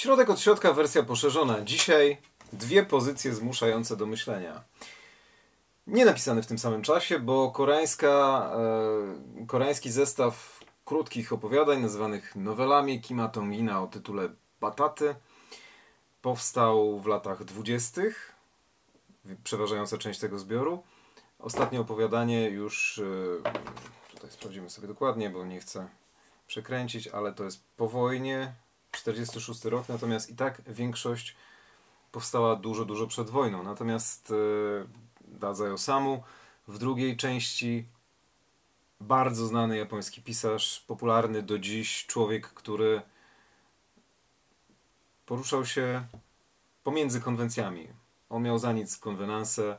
Środek od środka, wersja poszerzona. Dzisiaj dwie pozycje zmuszające do myślenia. Nie napisane w tym samym czasie, bo koreańska, e, koreański zestaw krótkich opowiadań nazywanych nowelami Kima Tongina o tytule Bataty powstał w latach dwudziestych. Przeważająca część tego zbioru. Ostatnie opowiadanie już, e, tutaj sprawdzimy sobie dokładnie, bo nie chcę przekręcić, ale to jest po wojnie, 46 rok, natomiast i tak większość powstała dużo, dużo przed wojną. Natomiast e, Dazai Osamu w drugiej części bardzo znany japoński pisarz, popularny do dziś człowiek, który poruszał się pomiędzy konwencjami. On miał za nic konwenansę.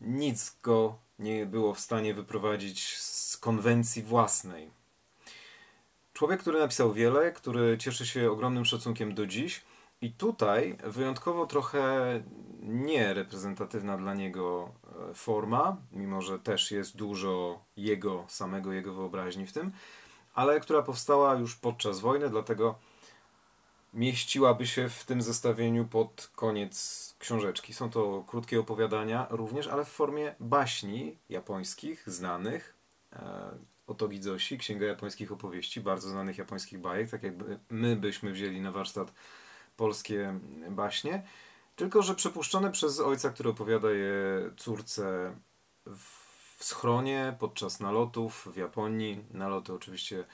Nic go nie było w stanie wyprowadzić z konwencji własnej. Człowiek, który napisał wiele, który cieszy się ogromnym szacunkiem do dziś. I tutaj wyjątkowo trochę nie reprezentatywna dla niego e, forma, mimo że też jest dużo jego, samego jego wyobraźni w tym, ale która powstała już podczas wojny, dlatego mieściłaby się w tym zestawieniu pod koniec książeczki. Są to krótkie opowiadania również, ale w formie baśni japońskich, znanych. E, Otogi Zoshi, Księga Japońskich Opowieści, bardzo znanych japońskich bajek, tak jakby my byśmy wzięli na warsztat polskie baśnie, tylko że przepuszczone przez ojca, który opowiada je córce w schronie podczas nalotów w Japonii, naloty oczywiście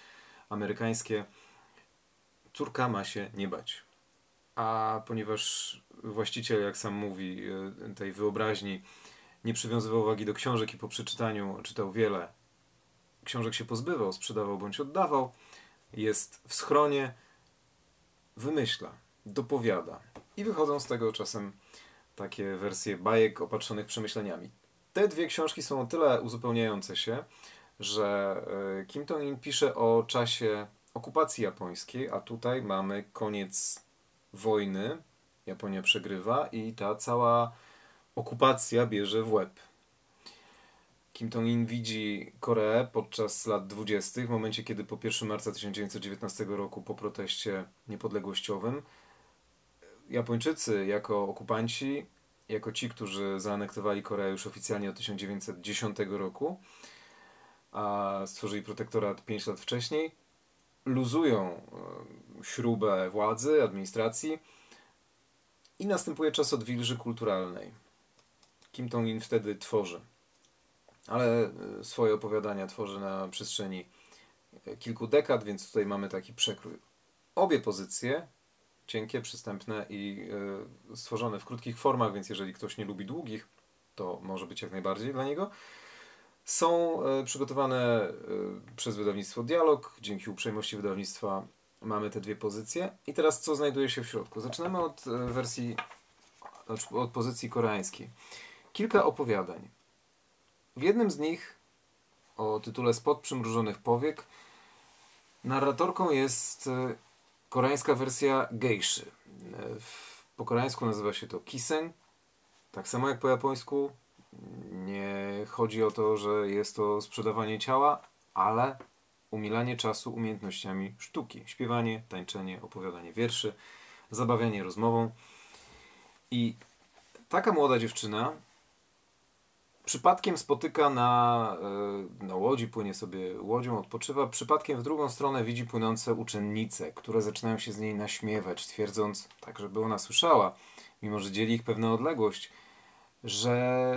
amerykańskie. Córka ma się nie bać. A ponieważ właściciel, jak sam mówi, tej wyobraźni nie przywiązywał uwagi do książek i po przeczytaniu czytał wiele książek się pozbywał, sprzedawał bądź oddawał, jest w schronie, wymyśla, dopowiada. I wychodzą z tego czasem takie wersje bajek opatrzonych przemyśleniami. Te dwie książki są o tyle uzupełniające się, że e, Kim Tong-in pisze o czasie okupacji japońskiej, a tutaj mamy koniec wojny. Japonia przegrywa i ta cała okupacja bierze w łeb. Kim Tong-in widzi Koreę podczas lat 20., w momencie kiedy po 1 marca 1919 roku po proteście niepodległościowym Japończycy jako okupanci, jako ci, którzy zaanektowali Koreę już oficjalnie od 1910 roku, a stworzyli protektorat 5 lat wcześniej, luzują e, śrubę władzy, administracji i następuje czas odwilży kulturalnej. Kim Tong-in wtedy tworzy ale e, swoje opowiadania tworzy na przestrzeni e, kilku dekad, więc tutaj mamy taki przekrój. Obie pozycje, cienkie, przystępne i e, stworzone w krótkich formach, więc jeżeli ktoś nie lubi długich, to może być jak najbardziej dla niego. Są przygotowane przez wydawnictwo Dialog. Dzięki uprzejmości wydawnictwa mamy te dwie pozycje. I teraz co znajduje się w środku? Zaczynamy od wersji, znaczy od pozycji koreańskiej. Kilka opowiadań. W jednym z nich, o tytule Spod przymrużonych powiek, narratorką jest e, koreańska wersja gejszy. E, po koreańsku nazywa się to kisen, tak samo jak po japońsku. Nie chodzi o to, że jest to sprzedawanie ciała, ale umilanie czasu umiejętnościami sztuki. Śpiewanie, tańczenie, opowiadanie wierszy, zabawianie rozmową. I taka młoda dziewczyna przypadkiem spotyka na, e, na łodzi, płynie sobie łodzią, odpoczywa. Przypadkiem w drugą stronę widzi płynące uczennice, które zaczynają się z niej naśmiewać, twierdząc, tak żeby ona słyszała, mimo że dzieli ich pewna odległość, że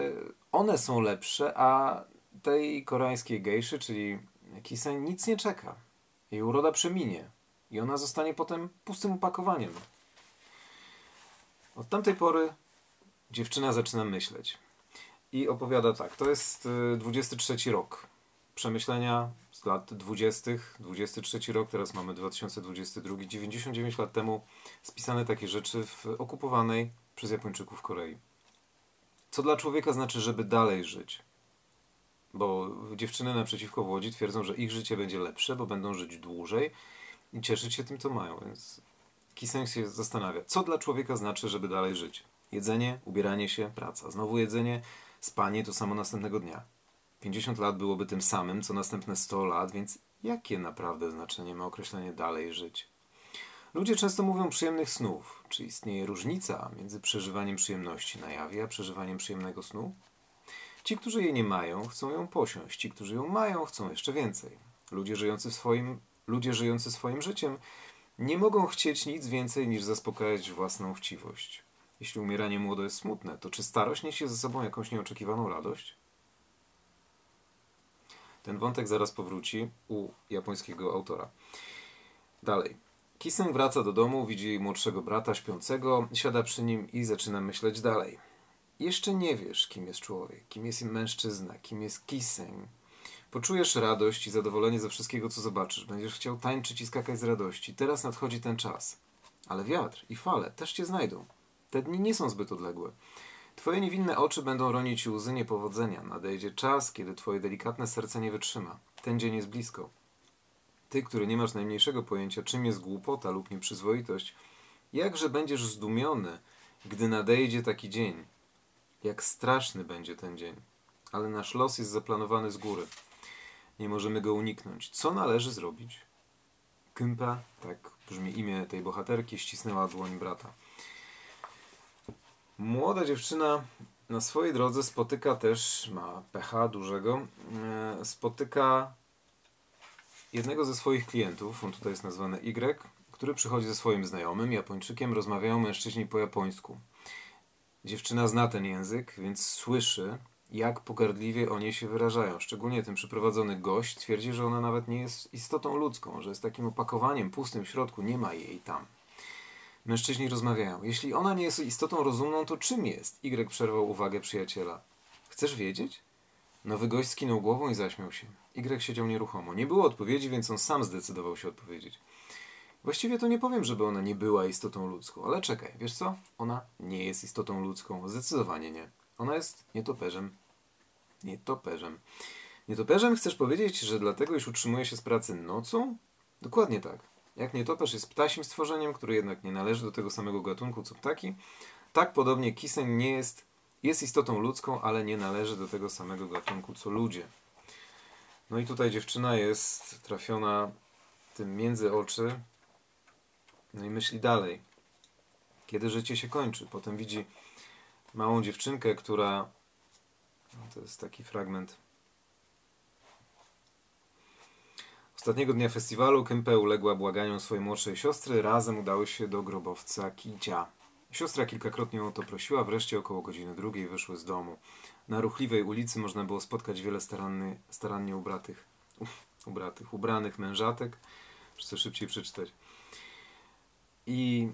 one są lepsze, a tej koreańskiej gejszy, czyli Kisen, nic nie czeka. Jej uroda przeminie i ona zostanie potem pustym opakowaniem. Od tamtej pory dziewczyna zaczyna myśleć i opowiada tak. To jest 23 y, rok. Przemyślenia z lat 20. 23 rok, teraz mamy 2022. 99 lat temu spisane takie rzeczy w okupowanej przez Japończyków Korei. Co dla człowieka znaczy, żeby dalej żyć? Bo dziewczyny naprzeciwko Łodzi twierdzą, że ich życie będzie lepsze, bo będą żyć dłużej i cieszyć się tym, co mają. Więc Kiseng się zastanawia, co dla człowieka znaczy, żeby dalej żyć? Jedzenie, ubieranie się, praca. Znowu jedzenie, Spanie to samo następnego dnia. 50 lat byłoby tym samym, co następne 100 lat, więc jakie naprawdę znaczenie ma określenie dalej żyć? Ludzie często mówią przyjemnych snów. Czy istnieje różnica między przeżywaniem przyjemności na jawie, a przeżywaniem przyjemnego snu? Ci, którzy jej nie mają, chcą ją posiąść. Ci, którzy ją mają, chcą jeszcze więcej. Ludzie żyjący, swoim, ludzie żyjący swoim życiem nie mogą chcieć nic więcej niż zaspokajać własną chciwość. Jeśli umieranie młodo jest smutne, to czy starość niesie ze sobą jakąś nieoczekiwaną radość? Ten wątek zaraz powróci u japońskiego autora. Dalej. Kisem wraca do domu, widzi młodszego brata śpiącego, siada przy nim i zaczyna myśleć dalej. Jeszcze nie wiesz, kim jest człowiek, kim jest mężczyzna, kim jest Kisem. Poczujesz radość i zadowolenie ze wszystkiego, co zobaczysz. Będziesz chciał tańczyć i skakać z radości. Teraz nadchodzi ten czas. Ale wiatr i fale też cię znajdą. Te dni nie są zbyt odległe. Twoje niewinne oczy będą ronić łzy niepowodzenia. Nadejdzie czas, kiedy twoje delikatne serce nie wytrzyma. Ten dzień jest blisko. Ty, który nie masz najmniejszego pojęcia, czym jest głupota lub nieprzyzwoitość, jakże będziesz zdumiony, gdy nadejdzie taki dzień. Jak straszny będzie ten dzień. Ale nasz los jest zaplanowany z góry. Nie możemy go uniknąć. Co należy zrobić? Kympa, tak brzmi imię tej bohaterki, ścisnęła dłoń brata. Młoda dziewczyna na swojej drodze spotyka też, ma pecha dużego, e, spotyka jednego ze swoich klientów, on tutaj jest nazwany Y, który przychodzi ze swoim znajomym, Japończykiem, rozmawiają mężczyźni po japońsku. Dziewczyna zna ten język, więc słyszy, jak pogardliwie oni się wyrażają. Szczególnie ten przyprowadzony gość twierdzi, że ona nawet nie jest istotą ludzką, że jest takim opakowaniem pustym w środku, nie ma jej tam. Mężczyźni rozmawiają. Jeśli ona nie jest istotą rozumną, to czym jest? Y przerwał uwagę przyjaciela. Chcesz wiedzieć? Nowy gość skinął głową i zaśmiał się. Y siedział nieruchomo. Nie było odpowiedzi, więc on sam zdecydował się odpowiedzieć. Właściwie to nie powiem, żeby ona nie była istotą ludzką, ale czekaj, wiesz co? Ona nie jest istotą ludzką. Zdecydowanie nie. Ona jest nietoperzem. Nietoperzem. Nietoperzem chcesz powiedzieć, że dlatego, iż utrzymuje się z pracy nocą? Dokładnie tak. Jak nietoperz jest ptasim stworzeniem, który jednak nie należy do tego samego gatunku co ptaki, tak podobnie kiseń nie jest, jest istotą ludzką, ale nie należy do tego samego gatunku co ludzie. No i tutaj dziewczyna jest trafiona tym między oczy, no i myśli dalej. Kiedy życie się kończy? Potem widzi małą dziewczynkę, która. No to jest taki fragment. Ostatniego dnia festiwalu Kempe uległa błaganiom swojej młodszej siostry. Razem udały się do grobowca Kicia. Siostra kilkakrotnie o to prosiła, wreszcie około godziny drugiej wyszły z domu. Na ruchliwej ulicy można było spotkać wiele staranny, starannie ubratych, ubratych, ubranych mężatek. Chcę szybciej przeczytać. I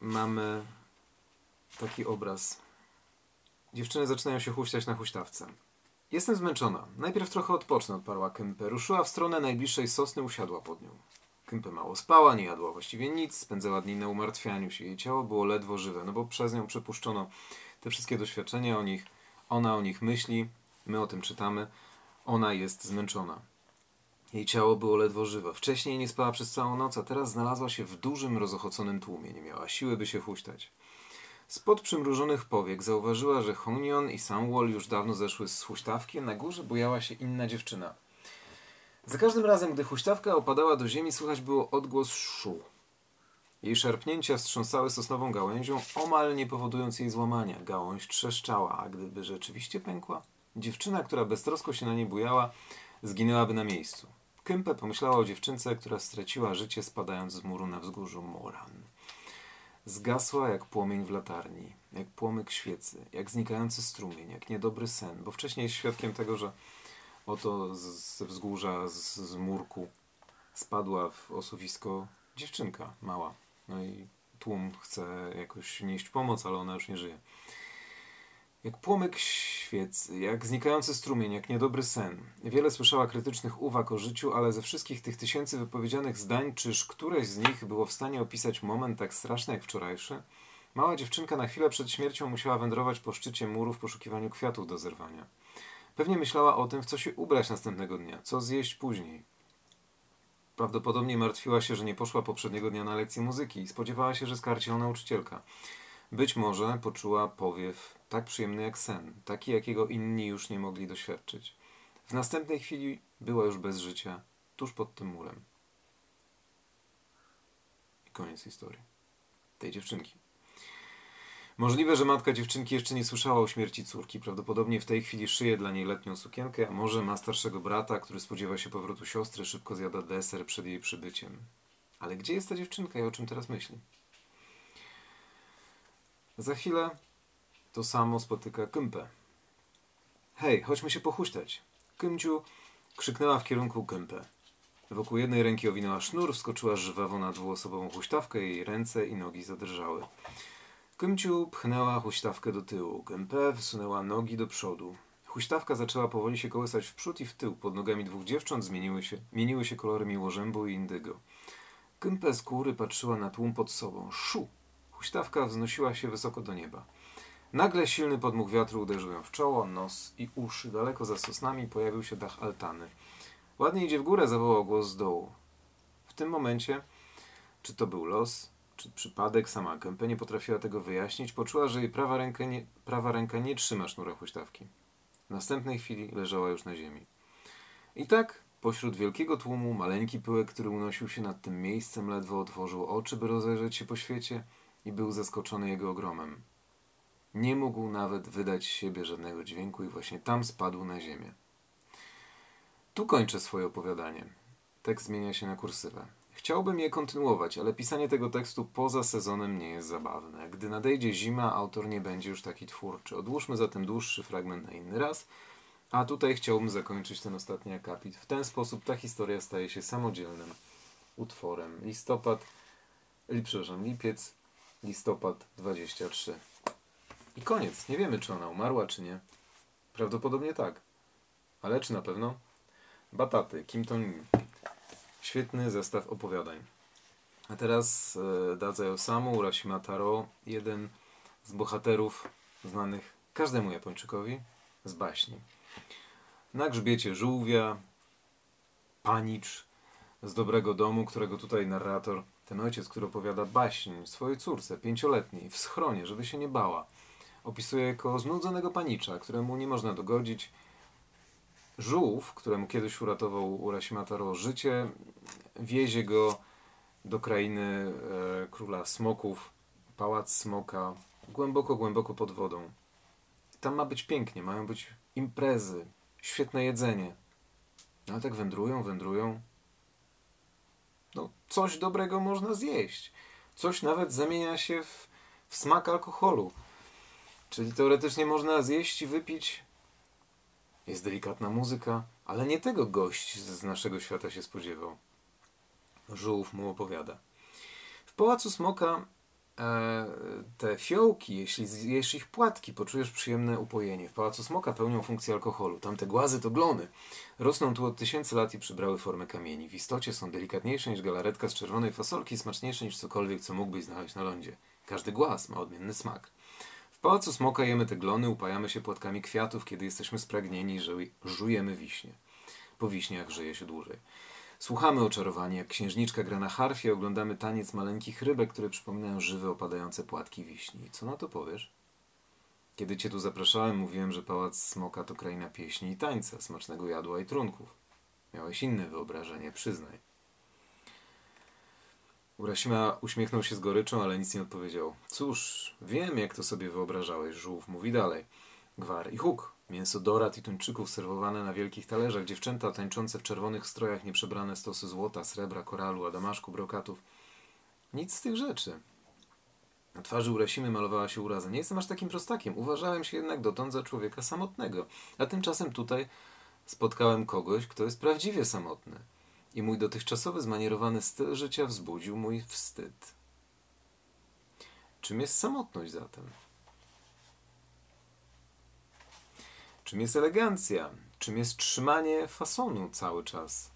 mamy taki obraz. Dziewczyny zaczynają się huśtać na huśtawce. Jestem zmęczona. Najpierw trochę odpocznę, odparła Kępę. Ruszyła w stronę najbliższej sosny, usiadła pod nią. Kępę mało spała, nie jadła właściwie nic, spędzała dni na umartwianiu się. Jej ciało było ledwo żywe, no bo przez nią przepuszczono te wszystkie doświadczenia o nich. Ona o nich myśli, my o tym czytamy. Ona jest zmęczona. Jej ciało było ledwo żywe. Wcześniej nie spała przez całą noc, a teraz znalazła się w dużym, rozochoconym tłumie. Nie miała siły, by się huśtać. Spod przymrużonych powiek zauważyła, że Honion i Samwol już dawno zeszły z huśtawki, na górze bujała się inna dziewczyna. Za każdym razem, gdy huśtawka opadała do ziemi, słychać było odgłos szu. Jej szarpnięcia wstrząsały sosnową gałęzią, omal nie powodując jej złamania. Gałąź trzeszczała, a gdyby rzeczywiście pękła, dziewczyna, która beztrosko się na niej bujała, zginęłaby na miejscu. Kympe pomyślała o dziewczynce, która straciła życie spadając z muru na wzgórzu Moran. Zgasła jak płomień w latarni, jak płomyk świecy, jak znikający strumień, jak niedobry sen, bo wcześniej jest świadkiem tego, że oto ze wzgórza, z, z murku spadła w osuwisko dziewczynka mała. No i tłum chce jakoś nieść pomoc, ale ona już nie żyje. Jak płomyk świecy, jak znikający strumień, jak niedobry sen. Wiele słyszała krytycznych uwag o życiu, ale ze wszystkich tych tysięcy wypowiedzianych zdań, czyż któreś z nich było w stanie opisać moment tak straszny jak wczorajszy? Mała dziewczynka na chwilę przed śmiercią musiała wędrować po szczycie muru w poszukiwaniu kwiatów do zerwania. Pewnie myślała o tym, w co się ubrać następnego dnia, co zjeść później. Prawdopodobnie martwiła się, że nie poszła poprzedniego dnia na lekcję muzyki i spodziewała się, że skarci ją nauczycielka. Być może poczuła powiew tak przyjemny jak sen, taki jakiego inni już nie mogli doświadczyć. W następnej chwili była już bez życia, tuż pod tym murem. Koniec historii. Tej dziewczynki. Możliwe, że matka dziewczynki jeszcze nie słyszała o śmierci córki. Prawdopodobnie w tej chwili szyje dla niej letnią sukienkę, a może ma starszego brata, który spodziewa się powrotu siostry, szybko zjada deser przed jej przybyciem. Ale gdzie jest ta dziewczynka i o czym teraz myśli? Za chwilę to samo spotyka Kępę. Hej, chodźmy się pochuśtać. Kymciu krzyknęła w kierunku Kępę. Wokół jednej ręki owinęła sznur, wskoczyła żwawo na dwuosobową huśtawkę, jej ręce i nogi zadrżały. Kymciu pchnęła huśtawkę do tyłu. Kępę wsunęła nogi do przodu. Huśtawka zaczęła powoli się kołysać w przód i w tył. Pod nogami dwóch dziewcząt zmieniły się, mieniły się kolory miłożębu i indygo. Kępę z góry patrzyła na tłum pod sobą. Szu! Huśtawka wznosiła się wysoko do nieba. Nagle silny podmuch wiatru uderzył ją w czoło, nos i uszy. Daleko za sosnami pojawił się dach altany. Ładnie idzie w górę, zawołał głos z dołu. W tym momencie, czy to był los, czy przypadek, sama Kępę nie potrafiła tego wyjaśnić, poczuła, że jej prawa ręka nie, prawa ręka nie trzyma sznura huśtawki. W następnej chwili leżała już na ziemi. I tak, pośród wielkiego tłumu, maleńki pyłek, który unosił się nad tym miejscem, ledwo otworzył oczy, by rozejrzeć się po świecie i był zaskoczony jego ogromem. Nie mógł nawet wydać z siebie żadnego dźwięku i właśnie tam spadł na ziemię. Tu kończę swoje opowiadanie. Tekst zmienia się na kursywę. Chciałbym je kontynuować, ale pisanie tego tekstu poza sezonem nie jest zabawne. Gdy nadejdzie zima, autor nie będzie już taki twórczy. Odłóżmy zatem dłuższy fragment na inny raz, a tutaj chciałbym zakończyć ten ostatni akapit. W ten sposób ta historia staje się samodzielnym utworem. Listopad, li, przepraszam, lipiec, listopad 23. I koniec. Nie wiemy, czy ona umarła, czy nie. Prawdopodobnie tak. Ale czy na pewno? Bataty, Kim to Świetny zestaw opowiadań. A teraz e, Dadza Osamu, Urashima Taro, jeden z bohaterów znanych każdemu Japończykowi z baśni. Na grzbiecie żółwia, panicz z dobrego domu, którego tutaj narrator, ten ojciec, który opowiada baśń swojej córce, pięcioletniej, w schronie, żeby się nie bała, opisuje jako znudzonego panicza, któremu nie można dogodzić, żółw, któremu kiedyś uratował Urashima Taro życie, wiezie go do krainy e, króla smoków, pałac smoka, głęboko, głęboko pod wodą. Tam ma być pięknie, mają być imprezy, świetne jedzenie. No ale tak wędrują, wędrują. No, coś dobrego można zjeść. Coś nawet zamienia się w, w smak alkoholu. Czyli teoretycznie można zjeść i wypić jest delikatna muzyka, ale nie tego gość z naszego świata się spodziewał. Żółw mu opowiada. W Pałacu Smoka e, te fiołki, jeśli zjesz ich płatki, poczujesz przyjemne upojenie. W Pałacu Smoka pełnią funkcję alkoholu. Tamte głazy to glony. Rosną tu od tysięcy lat i przybrały formę kamieni. W istocie są delikatniejsze niż galaretka z czerwonej fasolki, smaczniejsze niż cokolwiek, co mógłbyś znaleźć na lądzie. Każdy głaz ma odmienny smak pałacu smoka jemy te glony, upajamy się płatkami kwiatów, kiedy jesteśmy spragnieni, że żujemy wiśnie. Po wiśniach żyje się dłużej. Słuchamy oczarowania, jak księżniczka gra na harfie, oglądamy taniec maleńkich rybek, które przypominają żywe, opadające płatki wiśni. Co na to powiesz? Kiedy cię tu zapraszałem, mówiłem, że pałac smoka to kraina pieśni i tańca, smacznego jadła i trunków. Miałeś inne wyobrażenie, przyznaj. Urasima uśmiechnął się z goryczą, ale nic nie odpowiedział. Cóż, wiem, jak to sobie wyobrażałeś, żółw mówi dalej. Gwar i huk. Mięso dorat i tuńczyków serwowane na wielkich talerzach, dziewczęta tańczące w czerwonych strojach, nieprzebrane stosy złota, srebra, koralu, adamaszku, brokatów. Nic z tych rzeczy. Na twarzy Urasimy malowała się uraza. Nie jestem aż takim prostakiem. Uważałem się jednak dotąd za człowieka samotnego. A tymczasem tutaj spotkałem kogoś, kto jest prawdziwie samotny i mój dotychczasowy zmanierowany styl życia wzbudził mój wstyd. Czym jest samotność zatem? Czym jest elegancja? Czym jest trzymanie fasonu cały czas?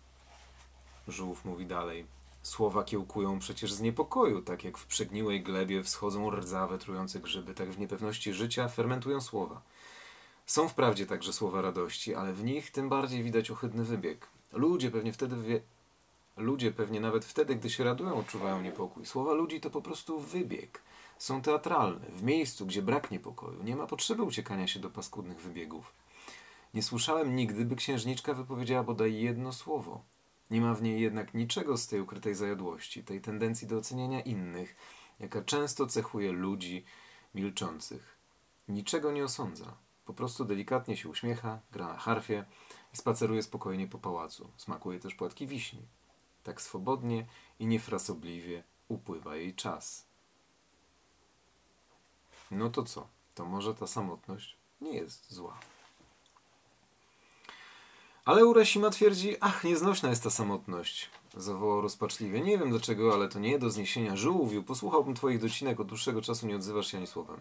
Żółw mówi dalej. Słowa kiełkują przecież z niepokoju, tak jak w przegniłej glebie wschodzą rdzawe, trujące grzyby, tak w niepewności życia fermentują słowa. Są wprawdzie także słowa radości, ale w nich tym bardziej widać ohydny wybieg. Ludzie pewnie wtedy wie... Ludzie pewnie nawet wtedy, gdy się radują, odczuwają niepokój. Słowa ludzi to po prostu wybieg. Są teatralne, w miejscu, gdzie brak niepokoju. Nie ma potrzeby uciekania się do paskudnych wybiegów. Nie słyszałem nigdy, by księżniczka wypowiedziała bodaj jedno słowo. Nie ma w niej jednak niczego z tej ukrytej zajadłości, tej tendencji do oceniania innych, jaka często cechuje ludzi milczących. Niczego nie osądza. Po prostu delikatnie się uśmiecha, gra na harfie spaceruje spokojnie po pałacu. Smakuje też płatki wiśni. Tak swobodnie i niefrasobliwie upływa jej czas. No to co? To może ta samotność nie jest zła. Ale Urashima twierdzi, ach, nieznośna jest ta samotność. Zawołał rozpaczliwie. Nie wiem dlaczego, ale to nie do zniesienia. Żółwiu, posłuchałbym twoich docinek, od dłuższego czasu nie odzywasz się ani słowem.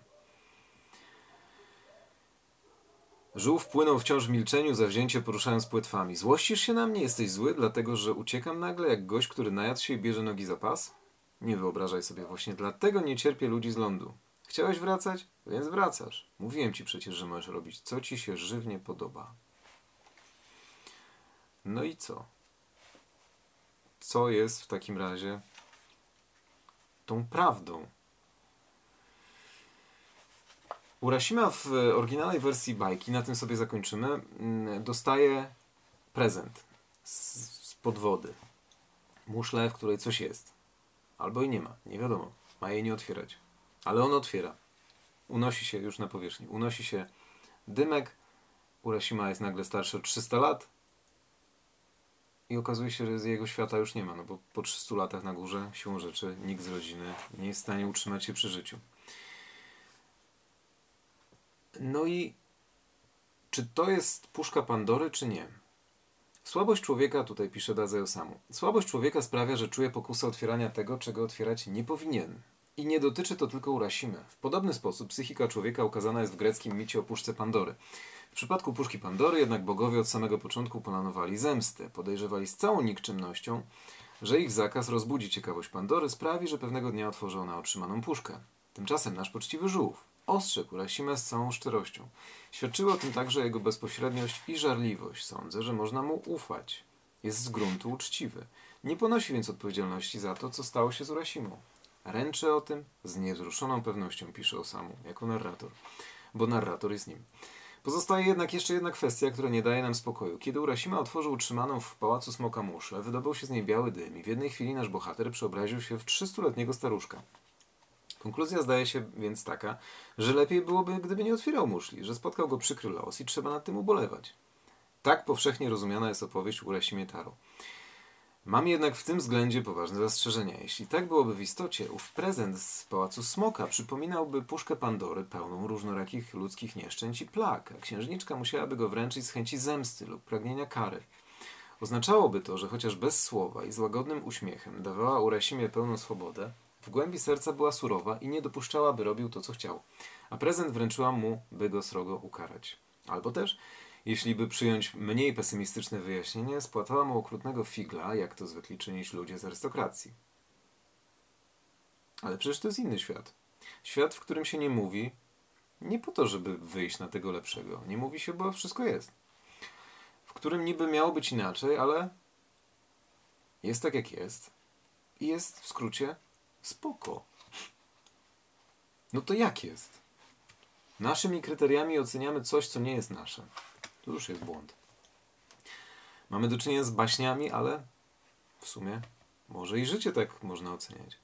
Żółw płynął wciąż w milczeniu, zawzięcie poruszając płetwami. Złościsz się na mnie? Jesteś zły, dlatego że uciekam nagle, jak gość, który najadł się i bierze nogi za pas? Nie wyobrażaj sobie, właśnie dlatego nie cierpię ludzi z lądu. Chciałeś wracać? Więc wracasz. Mówiłem ci przecież, że możesz robić, co ci się żywnie podoba. No i co? Co jest w takim razie tą prawdą? Urashima w oryginalnej wersji bajki, na tym sobie zakończymy, mm, dostaje prezent z, z podwody. Muszlę, w której coś jest. Albo i nie ma, nie wiadomo. Ma jej nie otwierać. Ale on otwiera. Unosi się już na powierzchni. Unosi się dymek. Urashima jest nagle starszy o 300 lat. I okazuje się, że z jego świata już nie ma, no bo po 300 latach na górze, siłą rzeczy, nikt z rodziny nie jest w stanie utrzymać się przy życiu. No i czy to jest puszka Pandory, czy nie? Słabość człowieka, tutaj pisze Dazeo Samu, słabość człowieka sprawia, że czuje pokusę otwierania tego, czego otwierać nie powinien. I nie dotyczy to tylko Urasimy. W podobny sposób psychika człowieka ukazana jest w greckim micie o puszce Pandory. W przypadku puszki Pandory jednak bogowie od samego początku planowali zemstę. Podejrzewali z całą nikczemnością, że ich zakaz rozbudzi ciekawość Pandory, sprawi, że pewnego dnia otworzy ona otrzymaną puszkę. Tymczasem nasz poczciwy żółw ostrzegł Urasimę z całą szczerością. Świadczyły o tym także jego bezpośredniość i żarliwość. Sądzę, że można mu ufać. Jest z gruntu uczciwy. Nie ponosi więc odpowiedzialności za to, co stało się z Urasimą. Ręczę o tym z niewzruszoną pewnością, pisze Osamu, jako narrator, bo narrator jest nim. Pozostaje jednak jeszcze jedna kwestia, która nie daje nam spokoju. Kiedy Urasima otworzył utrzymaną w pałacu smoka muszlę, wydobył się z niej biały dym i w jednej chwili nasz bohater przeobraził się w trzystuletniego staruszka. Konkluzja zdaje się więc taka, że lepiej byłoby, gdyby nie otwierał muszli, że spotkał go przykry los i trzeba nad tym ubolewać. Tak powszechnie rozumiana jest opowieść Urasimie Taro. Mam jednak w tym względzie poważne zastrzeżenia. Jeśli tak byłoby w istocie, ów prezent z pałacu Smoka przypominałby puszkę Pandory pełną różnorakich ludzkich nieszczęść i plag, a księżniczka musiałaby go wręczyć z chęci zemsty lub pragnienia kary. Oznaczałoby to, że chociaż bez słowa i z łagodnym uśmiechem dawała Urasimie pełną swobodę, w głębi serca była surowa i nie dopuszczała, by robił to, co chciał, a prezent wręczyła mu, by go srogo ukarać. Albo też, jeśli by przyjąć mniej pesymistyczne wyjaśnienie, spłatała mu okrutnego figla, jak to zwykli czynić ludzie z arystokracji. Ale przecież to jest inny świat. Świat, w którym się nie mówi, nie po to, żeby wyjść na tego lepszego. Nie mówi się, bo wszystko jest. W którym niby miało być inaczej, ale jest tak, jak jest. I jest w skrócie spoko. No to jak jest? Naszymi kryteriami oceniamy coś, co nie jest nasze. To już jest błąd. Mamy do czynienia z baśniami, ale w sumie może i życie tak można oceniać.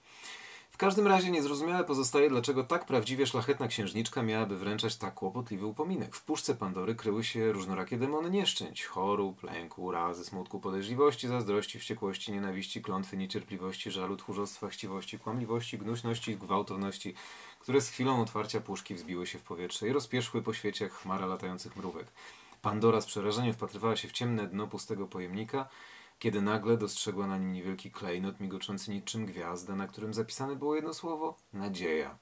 W każdym razie niezrozumiałe pozostaje, dlaczego tak prawdziwie szlachetna księżniczka miałaby wręczać tak kłopotliwy upominek. W puszce Pandory kryły się różnorakie demony nieszczęść, chorób, lęku, urazy, smutku, podejrzliwości, zazdrości, wściekłości, nienawiści, klątwy, niecierpliwości, żalu, tchórzostwa, chciwości, kłamliwości, gnuśności, gwałtowności, które z chwilą otwarcia puszki wzbiły się w powietrze i rozpierzchły po świecie jak chmara latających mrówek. Pandora z przerażeniem wpatrywała się w ciemne dno pustego pojemnika, kiedy nagle dostrzegła na nim niewielki klejnot migoczący niczym gwiazda, na którym zapisane było jedno słowo nadzieja.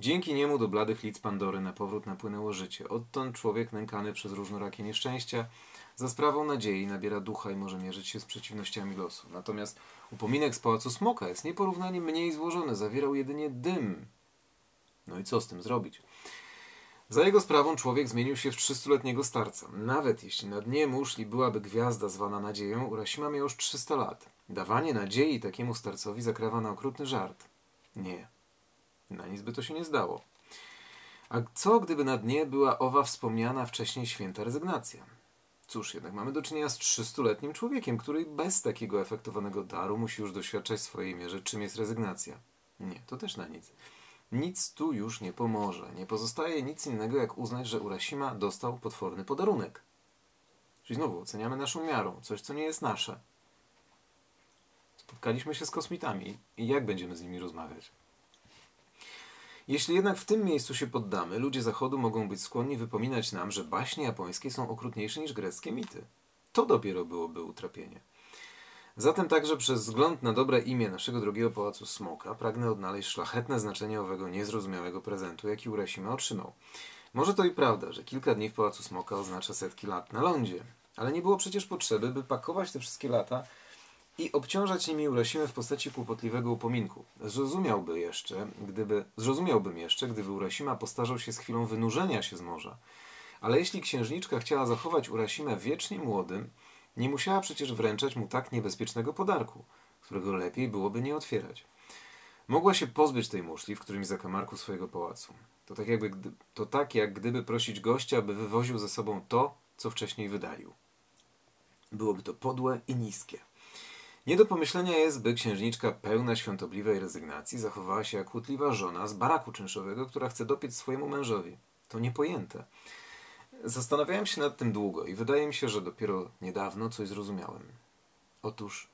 Dzięki niemu do bladych lic Pandory na powrót napłynęło życie. Odtąd człowiek nękany przez różnorakie nieszczęścia za sprawą nadziei nabiera ducha i może mierzyć się z przeciwnościami losu. Natomiast upominek z Pałacu Smoka jest nieporównanie mniej złożony, zawierał jedynie dym. No i co z tym zrobić? Za jego sprawą człowiek zmienił się w trzystuletniego starca. Nawet jeśli na dnie muszli byłaby gwiazda zwana nadzieją, Urasima miał już 300 lat. Dawanie nadziei takiemu starcowi zakrawa na okrutny żart. Nie. Na nic by to się nie zdało. A co, gdyby na dnie była owa wspomniana wcześniej święta rezygnacja? Cóż, jednak mamy do czynienia z 300-letnim człowiekiem, który bez takiego efektowanego daru musi już doświadczać w swojej mierze, czym jest rezygnacja. Nie, to też na nic. Nic tu już nie pomoże. Nie pozostaje nic innego, jak uznać, że Urashima dostał potworny podarunek. Czyli znowu oceniamy naszą miarą, coś, co nie jest nasze. Spotkaliśmy się z kosmitami i jak będziemy z nimi rozmawiać? Jeśli jednak w tym miejscu się poddamy, ludzie Zachodu mogą być skłonni wypominać nam, że baśnie japońskie są okrutniejsze niż greckie mity. To dopiero byłoby utrapienie. Zatem także przez wzgląd na dobre imię naszego drogiego pałacu Smoka pragnę odnaleźć szlachetne znaczenie owego niezrozumiałego prezentu, jaki Urashima otrzymał. Może to i prawda, że kilka dni w pałacu Smoka oznacza setki lat na lądzie, ale nie było przecież potrzeby, by pakować te wszystkie lata i obciążać nimi Urasimę w postaci kłopotliwego upominku. Zrozumiałby jeszcze, gdyby, zrozumiałbym jeszcze, gdyby Urasima postarzał się z chwilą wynurzenia się z morza. Ale jeśli księżniczka chciała zachować Urasimę wiecznie młodym, nie musiała przecież wręczać mu tak niebezpiecznego podarku, którego lepiej byłoby nie otwierać. Mogła się pozbyć tej muszli w którymś zakamarku swojego pałacu. To tak, jakby, to tak jak gdyby prosić gościa, by wywoził ze sobą to, co wcześniej wydalił. Byłoby to podłe i niskie. Nie do pomyślenia jest, by księżniczka pełna świątobliwej rezygnacji zachowała się jak kłótliwa żona z baraku czynszowego, która chce dopiec swojemu mężowi. To niepojęte. Zastanawiałem się nad tym długo i wydaje mi się, że dopiero niedawno coś zrozumiałem. Otóż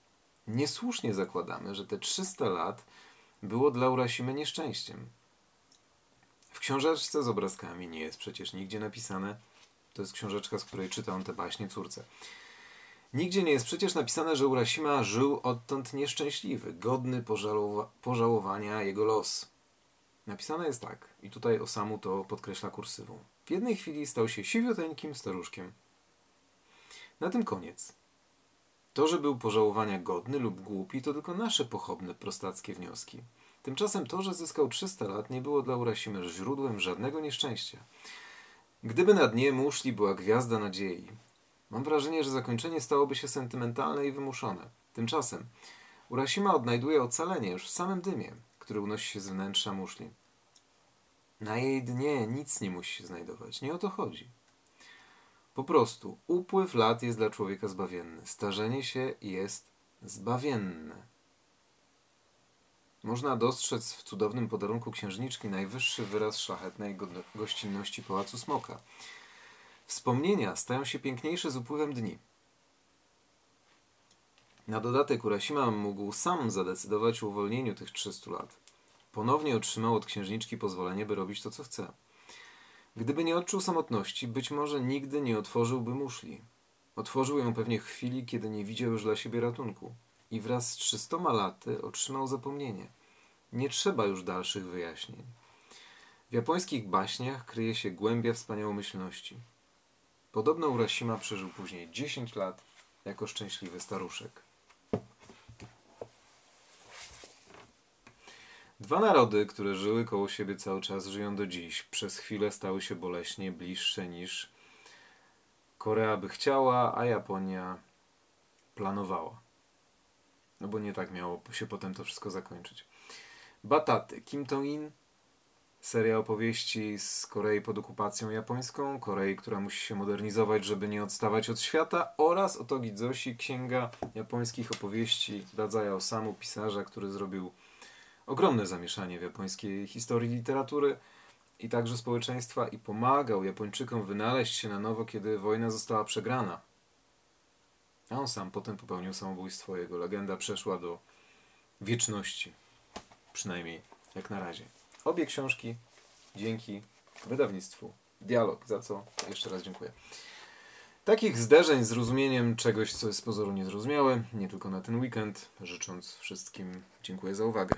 niesłusznie zakładamy, że te 300 lat było dla Urasimy nieszczęściem. W książeczce z obrazkami nie jest przecież nigdzie napisane, to jest książeczka, z której czytał te baśnie córce. Nigdzie nie jest przecież napisane, że Urasima żył odtąd nieszczęśliwy, godny pożałowa pożałowania jego los. Napisane jest tak, i tutaj Osamu to podkreśla kursywą. W jednej chwili stał się siwioteńkim staruszkiem. Na tym koniec. To, że był pożałowania godny lub głupi, to tylko nasze pochopne, prostackie wnioski. Tymczasem to, że zyskał 300 lat, nie było dla Urasimy źródłem żadnego nieszczęścia. Gdyby na dnie muszli była gwiazda nadziei, mam wrażenie, że zakończenie stałoby się sentymentalne i wymuszone. Tymczasem Urasima odnajduje ocalenie już w samym dymie, który unosi się z wnętrza muszli. Na jej dnie nic nie musi się znajdować. Nie o to chodzi. Po prostu upływ lat jest dla człowieka zbawienny. Starzenie się jest zbawienne. Można dostrzec w cudownym podarunku księżniczki najwyższy wyraz szlachetnej gościnności Pałacu Smoka. Wspomnienia stają się piękniejsze z upływem dni. Na dodatek Urasima mógł sam zadecydować o uwolnieniu tych 300 lat. Ponownie otrzymał od księżniczki pozwolenie, by robić to, co chce. Gdyby nie odczuł samotności, być może nigdy nie otworzyłby muszli. Otworzył ją pewnie chwili, kiedy nie widział już dla siebie ratunku. I wraz z trzystoma laty otrzymał zapomnienie. Nie trzeba już dalszych wyjaśnień. W japońskich baśniach kryje się głębia wspaniałomyślności. Podobno Urashima przeżył później 10 lat jako szczęśliwy staruszek. Dwa narody, które żyły koło siebie cały czas, żyją do dziś. Przez chwilę stały się boleśnie bliższe niż Korea by chciała, a Japonia planowała. No bo nie tak miało się potem to wszystko zakończyć. Bataty. Kim To-in. Seria opowieści z Korei pod okupacją japońską, Korei, która musi się modernizować, żeby nie odstawać od świata oraz Otogi Zosi, księga japońskich opowieści Dadzaja Osamu, pisarza, który zrobił ogromne zamieszanie w japońskiej historii literatury i także społeczeństwa i pomagał Japończykom wynaleźć się na nowo, kiedy wojna została przegrana. A on sam potem popełnił samobójstwo. Jego legenda przeszła do wieczności. Przynajmniej jak na razie. Obie książki dzięki wydawnictwu Dialog, za co jeszcze raz dziękuję. Takich zderzeń z rozumieniem czegoś, co jest z pozoru niezrozumiałe, nie tylko na ten weekend, życząc wszystkim dziękuję za uwagę.